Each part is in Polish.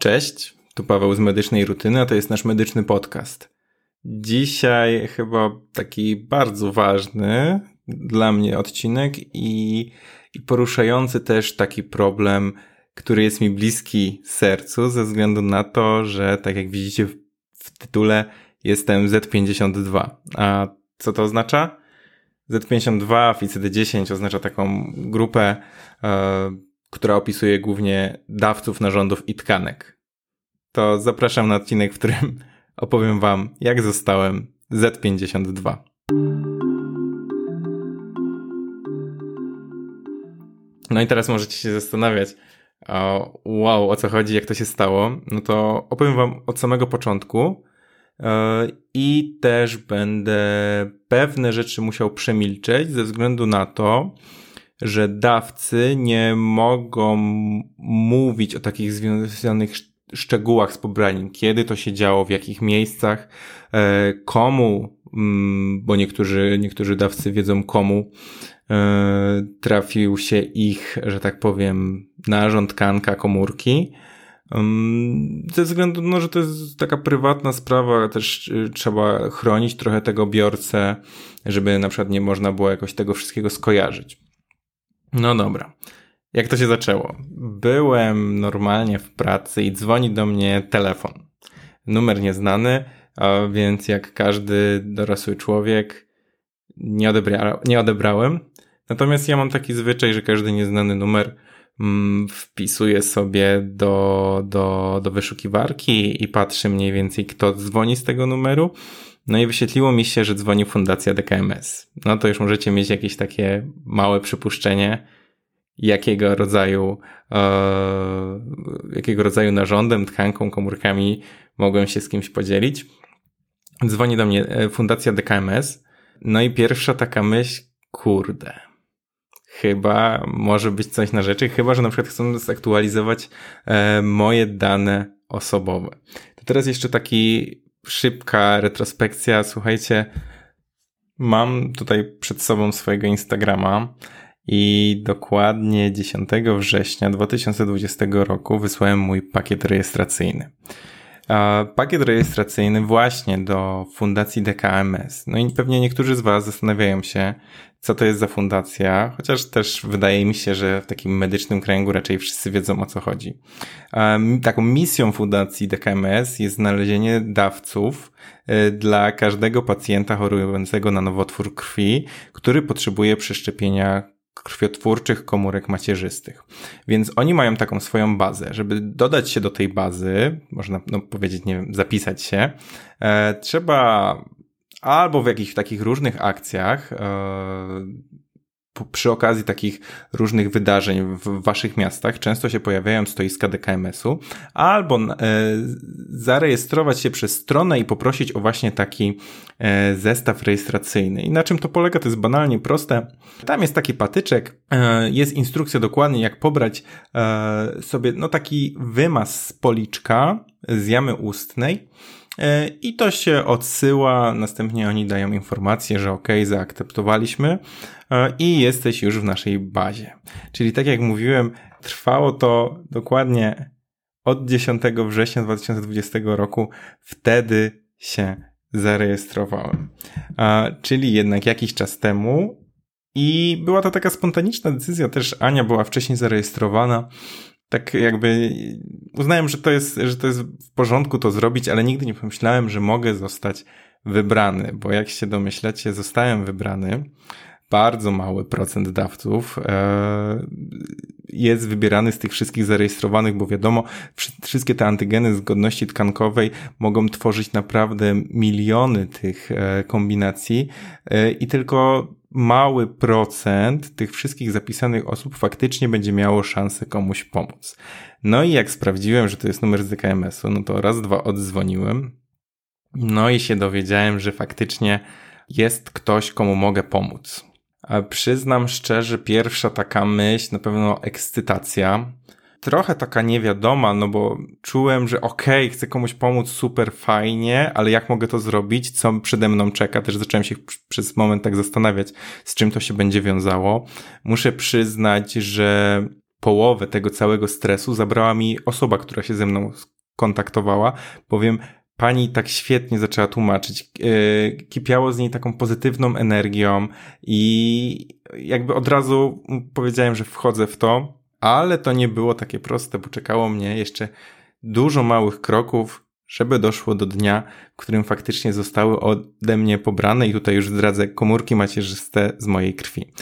Cześć, tu Paweł z Medycznej Rutyny, a to jest nasz medyczny podcast. Dzisiaj chyba taki bardzo ważny dla mnie odcinek i, i poruszający też taki problem, który jest mi bliski sercu, ze względu na to, że tak jak widzicie w, w tytule, jestem Z52. A co to oznacza? Z52 w ICD-10 oznacza taką grupę, e, która opisuje głównie dawców narządów i tkanek. To zapraszam na odcinek, w którym opowiem Wam, jak zostałem Z52. No i teraz możecie się zastanawiać, o, wow, o co chodzi, jak to się stało. No to opowiem Wam od samego początku e, i też będę pewne rzeczy musiał przemilczeć ze względu na to, że dawcy nie mogą mówić o takich związanych szczegółach z pobraniem, kiedy to się działo, w jakich miejscach, e, komu, mm, bo niektórzy, niektórzy dawcy wiedzą komu e, trafił się ich, że tak powiem, narząd, tkanka, komórki. Mm, ze względu, no, że to jest taka prywatna sprawa, też y, trzeba chronić trochę tego biorcę, żeby na przykład nie można było jakoś tego wszystkiego skojarzyć. No dobra. Jak to się zaczęło? Byłem normalnie w pracy i dzwoni do mnie telefon. Numer nieznany, a więc jak każdy dorosły człowiek nie, odebra nie odebrałem. Natomiast ja mam taki zwyczaj, że każdy nieznany numer mm, wpisuję sobie do, do, do wyszukiwarki i patrzę mniej więcej, kto dzwoni z tego numeru. No i wyświetliło mi się, że dzwoni Fundacja DKMS. No to już możecie mieć jakieś takie małe przypuszczenie, jakiego rodzaju, e, jakiego rodzaju narządem, tkanką, komórkami mogłem się z kimś podzielić. Dzwoni do mnie e, Fundacja DKMS. No i pierwsza taka myśl, kurde, chyba może być coś na rzeczy, chyba, że na przykład chcą zaktualizować e, moje dane osobowe. To teraz jeszcze taki szybka retrospekcja. Słuchajcie, mam tutaj przed sobą swojego Instagrama i dokładnie 10 września 2020 roku wysłałem mój pakiet rejestracyjny. Pakiet rejestracyjny właśnie do Fundacji DKMS. No i pewnie niektórzy z Was zastanawiają się, co to jest za fundacja, chociaż też wydaje mi się, że w takim medycznym kręgu raczej wszyscy wiedzą o co chodzi. Taką misją Fundacji DKMS jest znalezienie dawców e, dla każdego pacjenta chorującego na nowotwór krwi, który potrzebuje przeszczepienia krwiotwórczych komórek macierzystych. Więc oni mają taką swoją bazę. Żeby dodać się do tej bazy, można no, powiedzieć, nie wiem, zapisać się, e, trzeba albo w jakichś takich różnych akcjach e, przy okazji takich różnych wydarzeń w waszych miastach często się pojawiają stoiska DKMS-u, albo e, zarejestrować się przez stronę i poprosić o właśnie taki e, zestaw rejestracyjny. I na czym to polega? To jest banalnie proste. Tam jest taki patyczek, e, jest instrukcja dokładnie, jak pobrać sobie no taki wymaz z policzka z jamy ustnej, i to się odsyła, następnie oni dają informację, że ok, zaakceptowaliśmy e, i jesteś już w naszej bazie. Czyli tak jak mówiłem, trwało to dokładnie od 10 września 2020 roku, wtedy się zarejestrowałem. Czyli jednak jakiś czas temu i była to taka spontaniczna decyzja, też Ania była wcześniej zarejestrowana tak jakby uznałem, że to jest, że to jest w porządku to zrobić, ale nigdy nie pomyślałem, że mogę zostać wybrany, bo jak się domyślacie, zostałem wybrany. Bardzo mały procent dawców e, jest wybierany z tych wszystkich zarejestrowanych, bo wiadomo, wszystkie te antygeny zgodności tkankowej mogą tworzyć naprawdę miliony tych e, kombinacji e, i tylko mały procent tych wszystkich zapisanych osób faktycznie będzie miało szansę komuś pomóc. No i jak sprawdziłem, że to jest numer z DKMS-u, no to raz, dwa oddzwoniłem. No i się dowiedziałem, że faktycznie jest ktoś, komu mogę pomóc. A przyznam szczerze, pierwsza taka myśl, na pewno ekscytacja, trochę taka niewiadoma, no bo czułem, że okej, okay, chcę komuś pomóc, super fajnie, ale jak mogę to zrobić, co przede mną czeka, też zacząłem się przez moment tak zastanawiać, z czym to się będzie wiązało. Muszę przyznać, że połowę tego całego stresu zabrała mi osoba, która się ze mną kontaktowała, bowiem pani tak świetnie zaczęła tłumaczyć. E, kipiało z niej taką pozytywną energią i jakby od razu powiedziałem, że wchodzę w to, ale to nie było takie proste, bo czekało mnie jeszcze dużo małych kroków, żeby doszło do dnia, w którym faktycznie zostały ode mnie pobrane i tutaj już zdradzę komórki macierzyste z mojej krwi.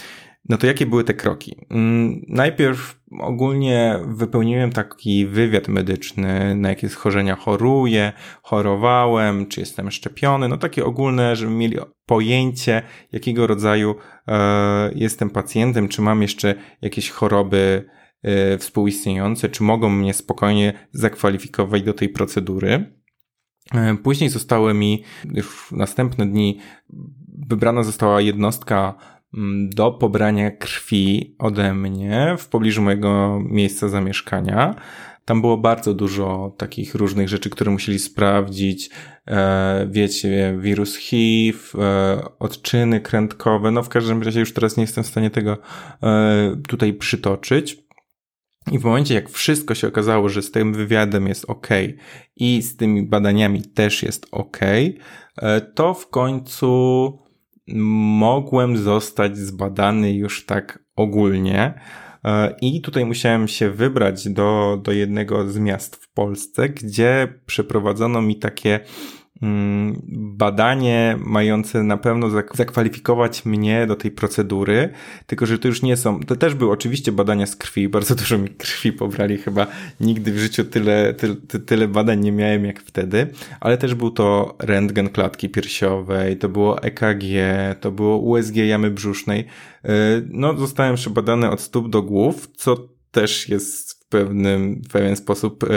No to jakie były te kroki? Mm, najpierw ogólnie wypełniłem taki wywiad medyczny, na jakie schorzenia choruję, chorowałem, czy jestem szczepiony, no takie ogólne, żeby mieli pojęcie, jakiego rodzaju e, jestem pacjentem, czy mam jeszcze jakieś choroby współistniejące, czy mogą mnie spokojnie zakwalifikować do tej procedury. E, później zostały mi już następne dni wybrana została jednostka mm, do pobrania krwi ode mnie w pobliżu mojego miejsca zamieszkania. Tam było bardzo dużo takich różnych rzeczy, które musieli sprawdzić. E, wiecie, wirus HIV, e, odczyny krętkowe. No w każdym razie już teraz nie jestem w stanie tego e, tutaj przytoczyć. I w momencie, jak wszystko się okazało, że z tym wywiadem jest ok i z tymi badaniami też jest ok, e, to w końcu mogłem zostać zbadany już tak ogólnie. E, I tutaj musiałem się wybrać do, do jednego z miast w Polsce, gdzie przeprowadzono mi takie badanie mające na pewno zakwalifikować mnie do tej procedury, tylko że to już nie są, to też były oczywiście badania z krwi, bardzo dużo mi krwi pobrali, chyba nigdy w życiu tyle, tyle, tyle badań nie miałem jak wtedy, ale też był to rentgen klatki piersiowej, to było EKG, to było USG jamy brzusznej, y, no zostałem przebadany od stóp do głów, co też jest pewnym, w pewien sposób e,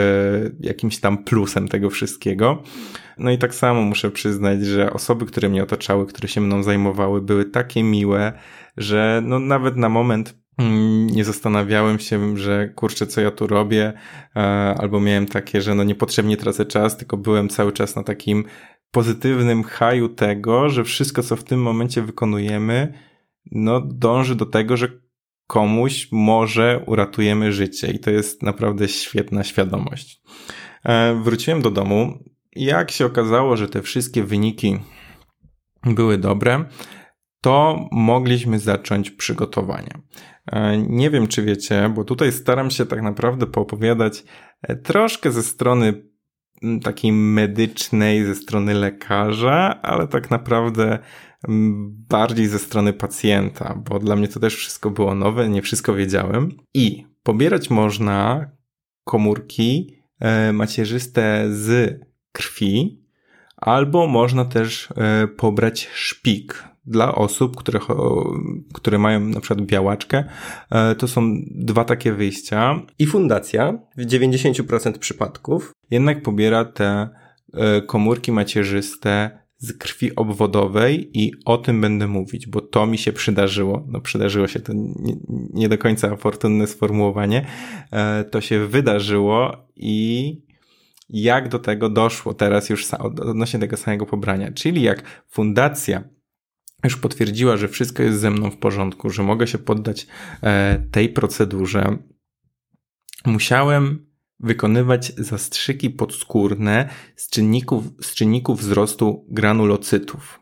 jakimś tam plusem tego wszystkiego. No i tak samo muszę przyznać, że osoby, które mnie otaczały, które się mną zajmowały, były takie miłe, że no nawet na moment mm, nie zastanawiałem się, że kurczę, co ja tu robię, e, albo miałem takie, że no niepotrzebnie tracę czas, tylko byłem cały czas na takim pozytywnym haju tego, że wszystko, co w tym momencie wykonujemy, no dąży do tego, że komuś może uratujemy życie i to jest naprawdę świetna świadomość. E, wróciłem do domu. Jak się okazało, że te wszystkie wyniki były dobre, to mogliśmy zacząć przygotowania. E, nie wiem, czy wiecie, bo tutaj staram się tak naprawdę poopowiadać e, troszkę ze strony takiej medycznej, ze strony lekarza, ale tak naprawdę bardziej ze strony pacjenta, bo dla mnie to też wszystko było nowe, nie wszystko wiedziałem. I pobierać można komórki e, macierzyste z krwi, albo można też e, pobrać szpik dla osób, które, które mają na przykład białaczkę. E, to są dwa takie wyjścia. I fundacja w 90% przypadków jednak pobiera te komórki macierzyste z krwi obwodowej i o tym będę mówić, bo to mi się przydarzyło. No przydarzyło się to nie, nie do końca fortunne sformułowanie. E, to się wydarzyło i jak do tego doszło teraz już odnośnie tego samego pobrania. Czyli jak fundacja już potwierdziła, że wszystko jest ze mną w porządku, że mogę się poddać e, tej procedurze, musiałem wykonywać zastrzyki podskórne z czynników, z czynników wzrostu granulocytów.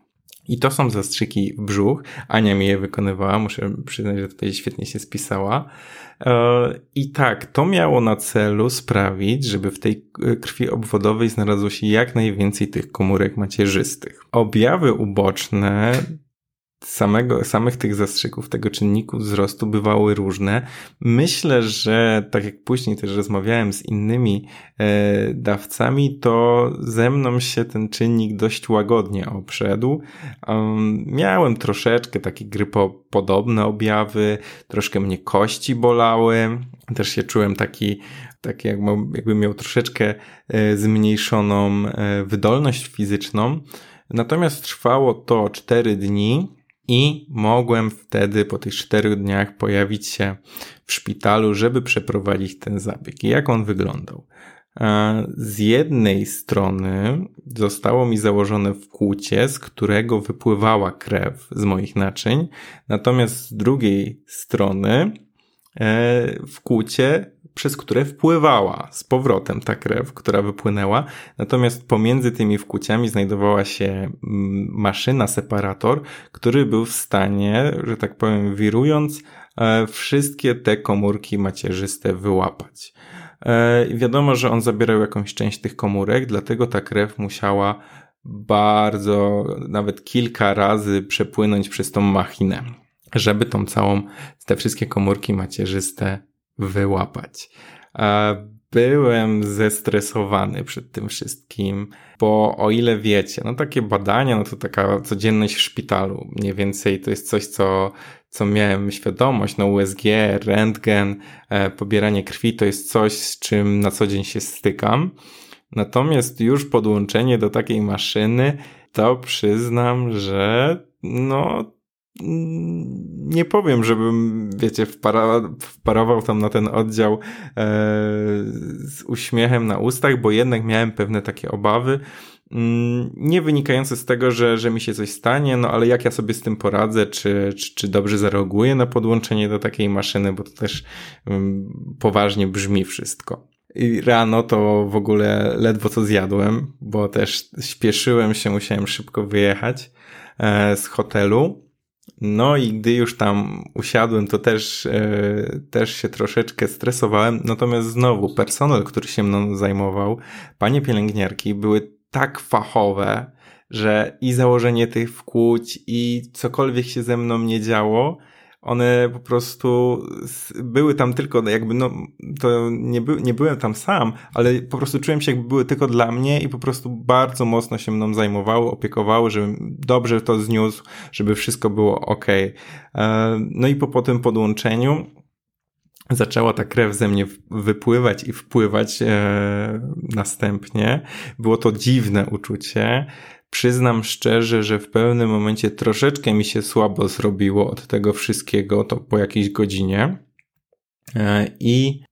I to są zastrzyki w brzuch. Ania mi je wykonywała, muszę przyznać, że tutaj świetnie się spisała. E, I tak, to miało na celu sprawić, żeby w tej krwi obwodowej znalazło się jak najwięcej tych komórek macierzystych. Objawy uboczne samego, samych tych zastrzyków, tego czynniku wzrostu bywały różne. Myślę, że tak jak później też rozmawiałem z innymi e, dawcami, to ze mną się ten czynnik dość łagodnie obszedł. Um, miałem troszeczkę takie grypopodobne objawy, troszkę mnie kości bolały, też się czułem taki tak jak, jakbym miał troszeczkę e, zmniejszoną e, wydolność fizyczną. Natomiast trwało to 4 dni i mogłem wtedy po tych czterech dniach pojawić się w szpitalu, żeby przeprowadzić ten zabieg. Jak on wyglądał? E, z jednej strony zostało mi założone wkłucie, z którego wypływała krew z moich naczyń, natomiast z drugiej strony w kłucie, przez które wpływała z powrotem ta krew, która wypłynęła. Natomiast pomiędzy tymi wkłuciami znajdowała się mm, maszyna, separator, który był w stanie, że tak powiem, wirując, e, wszystkie te komórki macierzyste wyłapać. E, wiadomo, że on zabierał jakąś część tych komórek, dlatego ta krew musiała bardzo, nawet kilka razy przepłynąć przez tą machinę, żeby tą całą, te wszystkie komórki macierzyste wyłapać. Byłem zestresowany przed tym wszystkim, bo o ile wiecie, no takie badania, no to taka codzienność w szpitalu, mniej więcej to jest coś, co, co miałem świadomość, no USG, rentgen, e, pobieranie krwi to jest coś, z czym na co dzień się stykam. Natomiast już podłączenie do takiej maszyny, to przyznam, że no nie powiem, żebym, wiecie, wpara, wparował tam na ten oddział e, z uśmiechem na ustach, bo jednak miałem pewne takie obawy, mm, nie wynikające z tego, że, że mi się coś stanie, no ale jak ja sobie z tym poradzę, czy, czy, czy dobrze zareaguję na podłączenie do takiej maszyny, bo to też um, poważnie brzmi wszystko. I rano to w ogóle ledwo co zjadłem, bo też śpieszyłem się, musiałem szybko wyjechać e, z hotelu. No i gdy już tam usiadłem, to też, e, też się troszeczkę stresowałem. Natomiast znowu personel, który się mną zajmował, panie pielęgniarki były tak fachowe, że i założenie tych wkłuć i cokolwiek się ze mną nie działo, one po prostu były tam tylko, jakby, no, to nie, by, nie byłem tam sam, ale po prostu czułem się, jakby były tylko dla mnie i po prostu bardzo mocno się mną zajmowały, opiekowały, żebym dobrze to zniósł, żeby wszystko było ok. E, no i po, po tym podłączeniu zaczęła ta krew ze mnie wypływać i wpływać e, następnie. Było to dziwne uczucie. Przyznam szczerze, że w pewnym momencie troszeczkę mi się słabo zrobiło od tego wszystkiego, to po jakiejś godzinie. E, I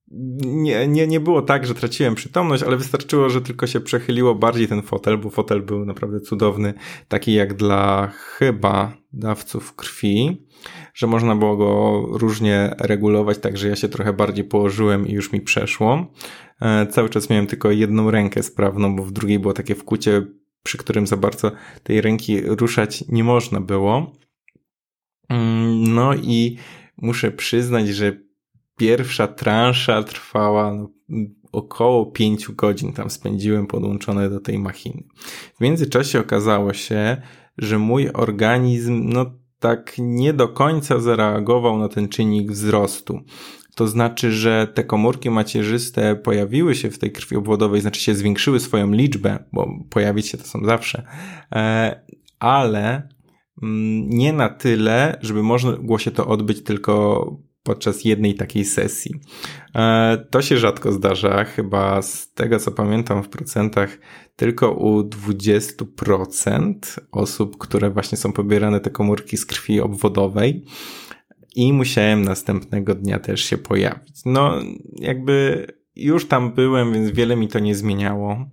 nie, nie, nie było tak, że traciłem przytomność, ale wystarczyło, że tylko się przechyliło bardziej ten fotel, bo fotel był naprawdę cudowny, taki jak dla chyba dawców krwi, że można było go różnie regulować, także ja się trochę bardziej położyłem i już mi przeszło. E, cały czas miałem tylko jedną rękę sprawną, bo w drugiej było takie wkucie przy którym za bardzo tej ręki ruszać nie można było. Mm, no i muszę przyznać, że pierwsza transza trwała no, około 5 godzin. Tam spędziłem podłączone do tej machiny. W międzyczasie okazało się, że mój organizm, no tak nie do końca zareagował na ten czynnik wzrostu. To znaczy, że te komórki macierzyste pojawiły się w tej krwi obwodowej, znaczy się zwiększyły swoją liczbę, bo pojawić się to są zawsze, e, ale mm, nie na tyle, żeby można było się to odbyć tylko podczas jednej takiej sesji. E, to się rzadko zdarza, chyba z tego co pamiętam w procentach, tylko u 20% osób, które właśnie są pobierane te komórki z krwi obwodowej i musiałem następnego dnia też się pojawić. No, jakby już tam byłem, więc wiele mi to nie zmieniało,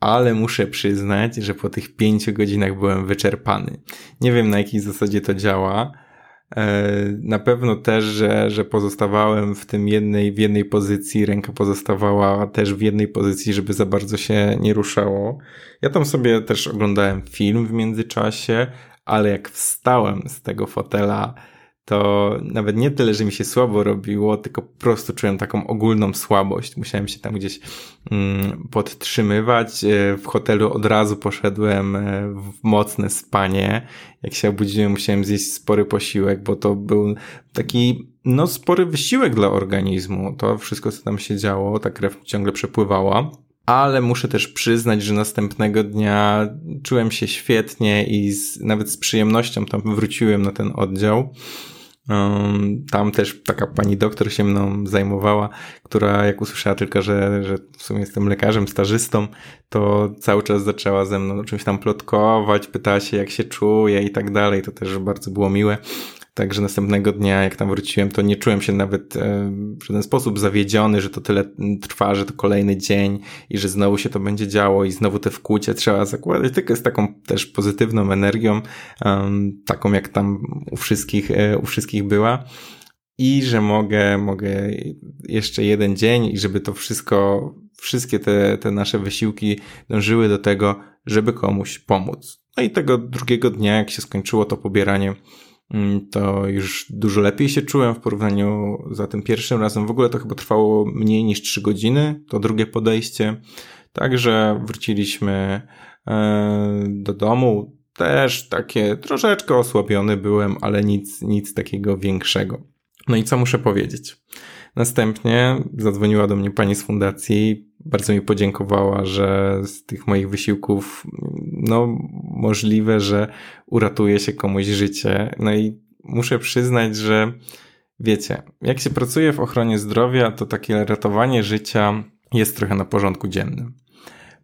ale muszę przyznać, że po tych pięciu godzinach byłem wyczerpany. Nie wiem na jakiej zasadzie to działa. E, na pewno też, że, że pozostawałem w tym jednej, w jednej pozycji, ręka pozostawała też w jednej pozycji, żeby za bardzo się nie ruszało. Ja tam sobie też oglądałem film w międzyczasie, ale jak wstałem z tego fotela, to nawet nie tyle, że mi się słabo robiło, tylko po prostu czułem taką ogólną słabość. Musiałem się tam gdzieś mm, podtrzymywać. E, w hotelu od razu poszedłem e, w mocne spanie. Jak się obudziłem, musiałem zjeść spory posiłek, bo to był taki, no, spory wysiłek dla organizmu. To wszystko, co tam się działo, ta krew ciągle przepływała ale muszę też przyznać, że następnego dnia czułem się świetnie i z, nawet z przyjemnością tam wróciłem na ten oddział. Tam też taka pani doktor się mną zajmowała, która jak usłyszała tylko, że, że w sumie jestem lekarzem, stażystą, to cały czas zaczęła ze mną czymś tam plotkować, pytała się jak się czuję i tak dalej. To też bardzo było miłe. Także następnego dnia, jak tam wróciłem, to nie czułem się nawet e, w żaden sposób zawiedziony, że to tyle trwa, że to kolejny dzień i że znowu się to będzie działo i znowu te wkłucie trzeba zakładać, tylko z taką też pozytywną energią, taką jak tam u wszystkich, e, u wszystkich była. i że mogę, mogę jeszcze jeden dzień i żeby to wszystko, wszystkie te, te nasze wysiłki dążyły do tego, żeby komuś pomóc. No i tego drugiego dnia, jak się skończyło to pobieranie, mm, to już dużo lepiej się czułem w porównaniu za tym pierwszym razem. W ogóle to chyba trwało mniej niż trzy godziny, to drugie podejście. Także wróciliśmy e, do domu. Też takie troszeczkę osłabiony byłem, ale nic, nic takiego większego. No i co muszę powiedzieć? Następnie zadzwoniła do mnie pani z fundacji, bardzo mi podziękowała, że z tych moich wysiłków, no, możliwe, że uratuje się komuś życie. No i muszę przyznać, że wiecie, jak się pracuje w ochronie zdrowia, to takie ratowanie życia jest trochę na porządku dziennym.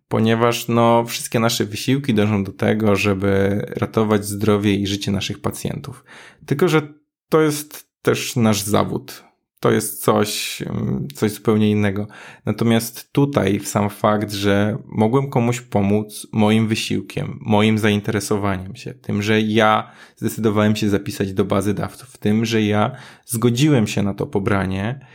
Ponieważ no, wszystkie nasze wysiłki dążą do tego, żeby ratować zdrowie i życie naszych pacjentów. Tylko, że to jest też nasz zawód. To jest coś, mm, coś zupełnie innego. Natomiast tutaj sam fakt, że mogłem komuś pomóc moim wysiłkiem, moim zainteresowaniem się, tym, że ja zdecydowałem się zapisać do bazy dawców, tym, że ja zgodziłem się na to pobranie,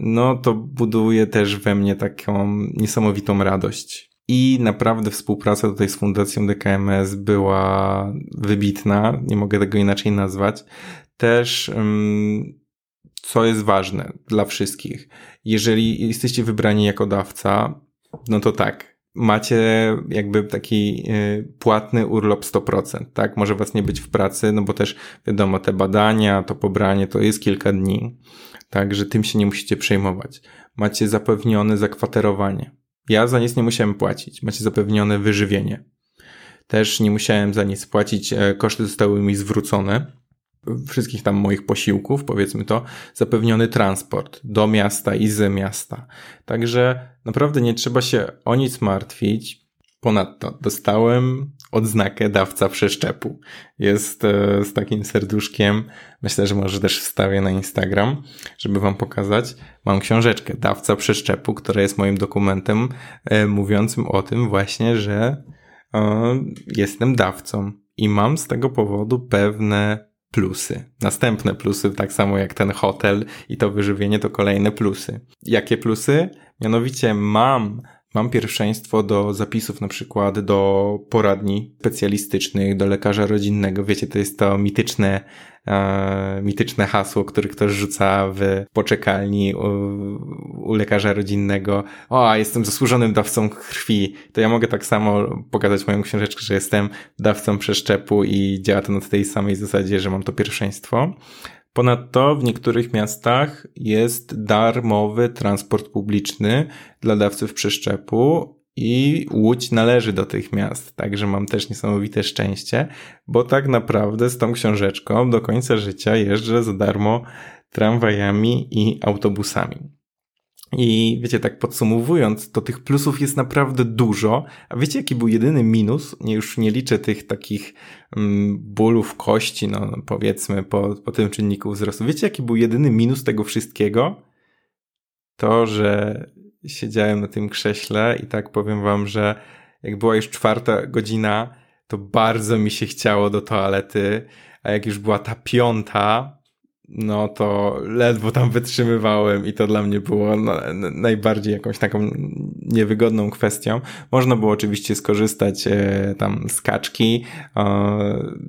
no to buduje też we mnie taką niesamowitą radość. I naprawdę współpraca tutaj z Fundacją DKMS była wybitna, nie mogę tego inaczej nazwać też, co jest ważne dla wszystkich. Jeżeli jesteście wybrani jako dawca, no to tak, macie jakby taki y, płatny urlop 100%, tak? Może was nie być w pracy, no bo też wiadomo, te badania, to pobranie to jest kilka dni, tak, że tym się nie musicie przejmować. Macie zapewnione zakwaterowanie. Ja za nic nie musiałem płacić. Macie zapewnione wyżywienie. Też nie musiałem za nic płacić, e, koszty zostały mi zwrócone wszystkich tam moich posiłków, powiedzmy to, zapewniony transport do miasta i z miasta. Także naprawdę nie trzeba się o nic martwić. Ponadto dostałem odznakę dawca przeszczepu. Jest e, z takim serduszkiem. Myślę, że może też wstawię na Instagram, żeby wam pokazać. Mam książeczkę dawca przeszczepu, która jest moim dokumentem e, mówiącym o tym właśnie, że e, jestem dawcą i mam z tego powodu pewne plusy. Następne plusy, tak samo jak ten hotel i to wyżywienie, to kolejne plusy. Jakie plusy? Mianowicie mam Mam pierwszeństwo do zapisów na przykład do poradni specjalistycznych, do lekarza rodzinnego. Wiecie, to jest to mityczne, e, mityczne hasło, które ktoś rzuca w poczekalni u, u lekarza rodzinnego. O, jestem zasłużonym dawcą krwi. To ja mogę tak samo pokazać moją książeczkę, że jestem dawcą przeszczepu i działa to na tej samej zasadzie, że mam to pierwszeństwo. Ponadto w niektórych miastach jest darmowy transport publiczny dla dawców przeszczepu i Łódź należy do tych miast, także mam też niesamowite szczęście, bo tak naprawdę z tą książeczką do końca życia jeżdżę za darmo tramwajami i autobusami. I wiecie, tak podsumowując, to tych plusów jest naprawdę dużo. A wiecie, jaki był jedyny minus? Nie, już nie liczę tych takich mm, bólów kości, no powiedzmy, po, po tym czynniku wzrostu. Wiecie, jaki był jedyny minus tego wszystkiego? To, że siedziałem na tym krześle i tak powiem wam, że jak była już czwarta godzina, to bardzo mi się chciało do toalety, a jak już była ta piąta, no to ledwo tam wytrzymywałem i to dla mnie było najbardziej jakąś taką niewygodną kwestią. Można było oczywiście skorzystać e, tam z kaczki,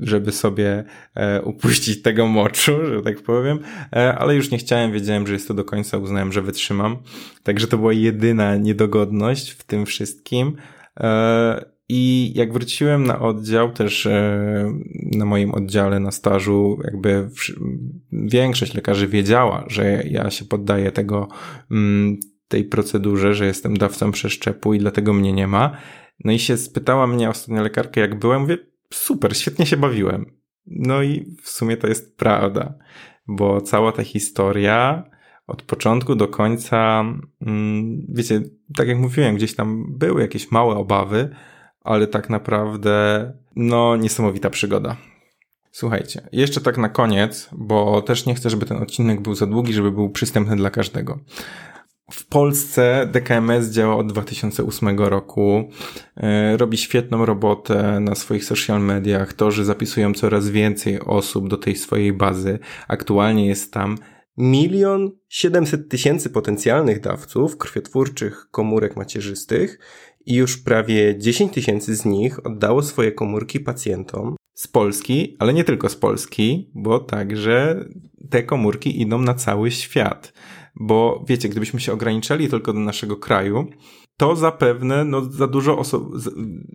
żeby sobie e, upuścić tego moczu, że tak powiem, e, ale już nie chciałem, wiedziałem, że jest to do końca, uznałem, że wytrzymam. Także to była jedyna niedogodność w tym wszystkim. I jak wróciłem na oddział, też e, na moim oddziale na stażu, jakby większość lekarzy wiedziała, że ja się poddaję tego, mm, tej procedurze, że jestem dawcą przeszczepu i dlatego mnie nie ma. No i się spytała mnie ostatnia lekarka, jak byłem, mówię, super, świetnie się bawiłem. No i w sumie to jest prawda, bo cała ta historia od początku do końca, mm, wiecie, tak jak mówiłem, gdzieś tam były jakieś małe obawy, ale tak naprawdę, no, niesamowita przygoda. Słuchajcie, jeszcze tak na koniec, bo też nie chcę, żeby ten odcinek był za długi, żeby był przystępny dla każdego. W Polsce DKMS działa od 2008 roku, e, robi świetną robotę na swoich social mediach, to, że zapisują coraz więcej osób do tej swojej bazy. Aktualnie jest tam milion siedemset tysięcy potencjalnych dawców krwiotwórczych komórek macierzystych i już prawie 10 tysięcy z nich oddało swoje komórki pacjentom. Z Polski, ale nie tylko z Polski, bo także te komórki idą na cały świat. Bo wiecie, gdybyśmy się ograniczali tylko do naszego kraju, to zapewne no, za dużo osób,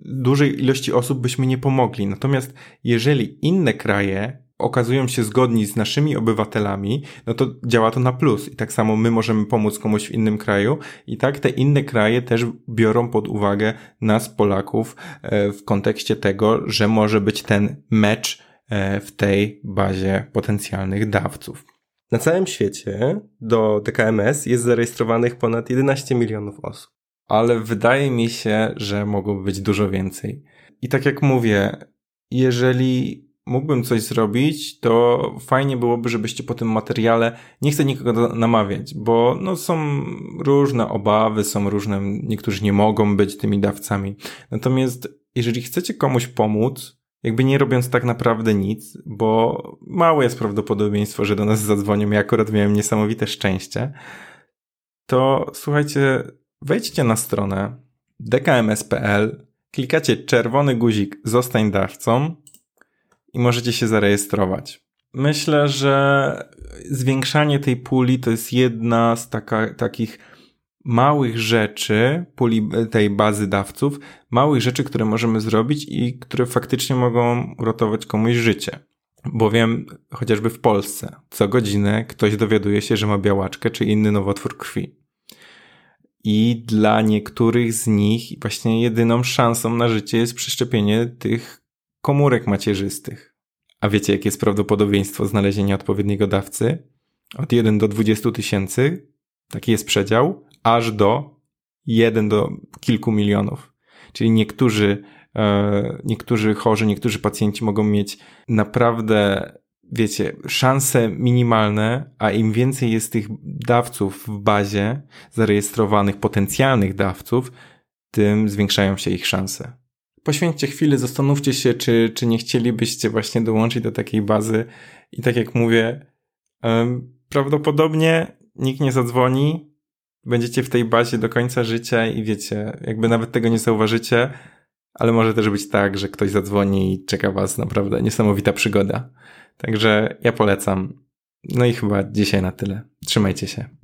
dużej ilości osób byśmy nie pomogli. Natomiast jeżeli inne kraje okazują się zgodni z naszymi obywatelami, no to działa to na plus. I tak samo my możemy pomóc komuś w innym kraju i tak te inne kraje też biorą pod uwagę nas, Polaków, e, w kontekście tego, że może być ten mecz e, w tej bazie potencjalnych dawców. Na całym świecie do DKMS jest zarejestrowanych ponad 11 milionów osób. Ale wydaje mi się, że mogłoby być dużo więcej. I tak jak mówię, jeżeli mógłbym coś zrobić, to fajnie byłoby, żebyście po tym materiale, nie chcę nikogo namawiać, bo no są różne obawy, są różne, niektórzy nie mogą być tymi dawcami. Natomiast jeżeli chcecie komuś pomóc, jakby nie robiąc tak naprawdę nic, bo małe jest prawdopodobieństwo, że do nas zadzwonią, ja akurat miałem niesamowite szczęście, to słuchajcie, wejdźcie na stronę dkms.pl, klikacie czerwony guzik zostań dawcą i możecie się zarejestrować. Myślę, że zwiększanie tej puli to jest jedna z taka, takich małych rzeczy, puli tej bazy dawców, małych rzeczy, które możemy zrobić i które faktycznie mogą uratować komuś życie. Bowiem chociażby w Polsce co godzinę ktoś dowiaduje się, że ma białaczkę czy inny nowotwór krwi. I dla niektórych z nich właśnie jedyną szansą na życie jest przeszczepienie tych komórek macierzystych. A wiecie, jakie jest prawdopodobieństwo znalezienia odpowiedniego dawcy? Od 1 do 20 tysięcy, taki jest przedział, aż do 1 do kilku milionów. Czyli niektórzy, e, niektórzy chorzy, niektórzy pacjenci mogą mieć naprawdę, wiecie, szanse minimalne, a im więcej jest tych dawców w bazie, zarejestrowanych potencjalnych dawców, tym zwiększają się ich szanse poświęćcie chwilę, zastanówcie się, czy, czy nie chcielibyście właśnie dołączyć do takiej bazy. I tak jak mówię, prawdopodobnie nikt nie zadzwoni, będziecie w tej bazie do końca życia i wiecie, jakby nawet tego nie zauważycie, ale może też być tak, że ktoś zadzwoni i czeka was naprawdę niesamowita przygoda. Także ja polecam. No i chyba dzisiaj na tyle. Trzymajcie się.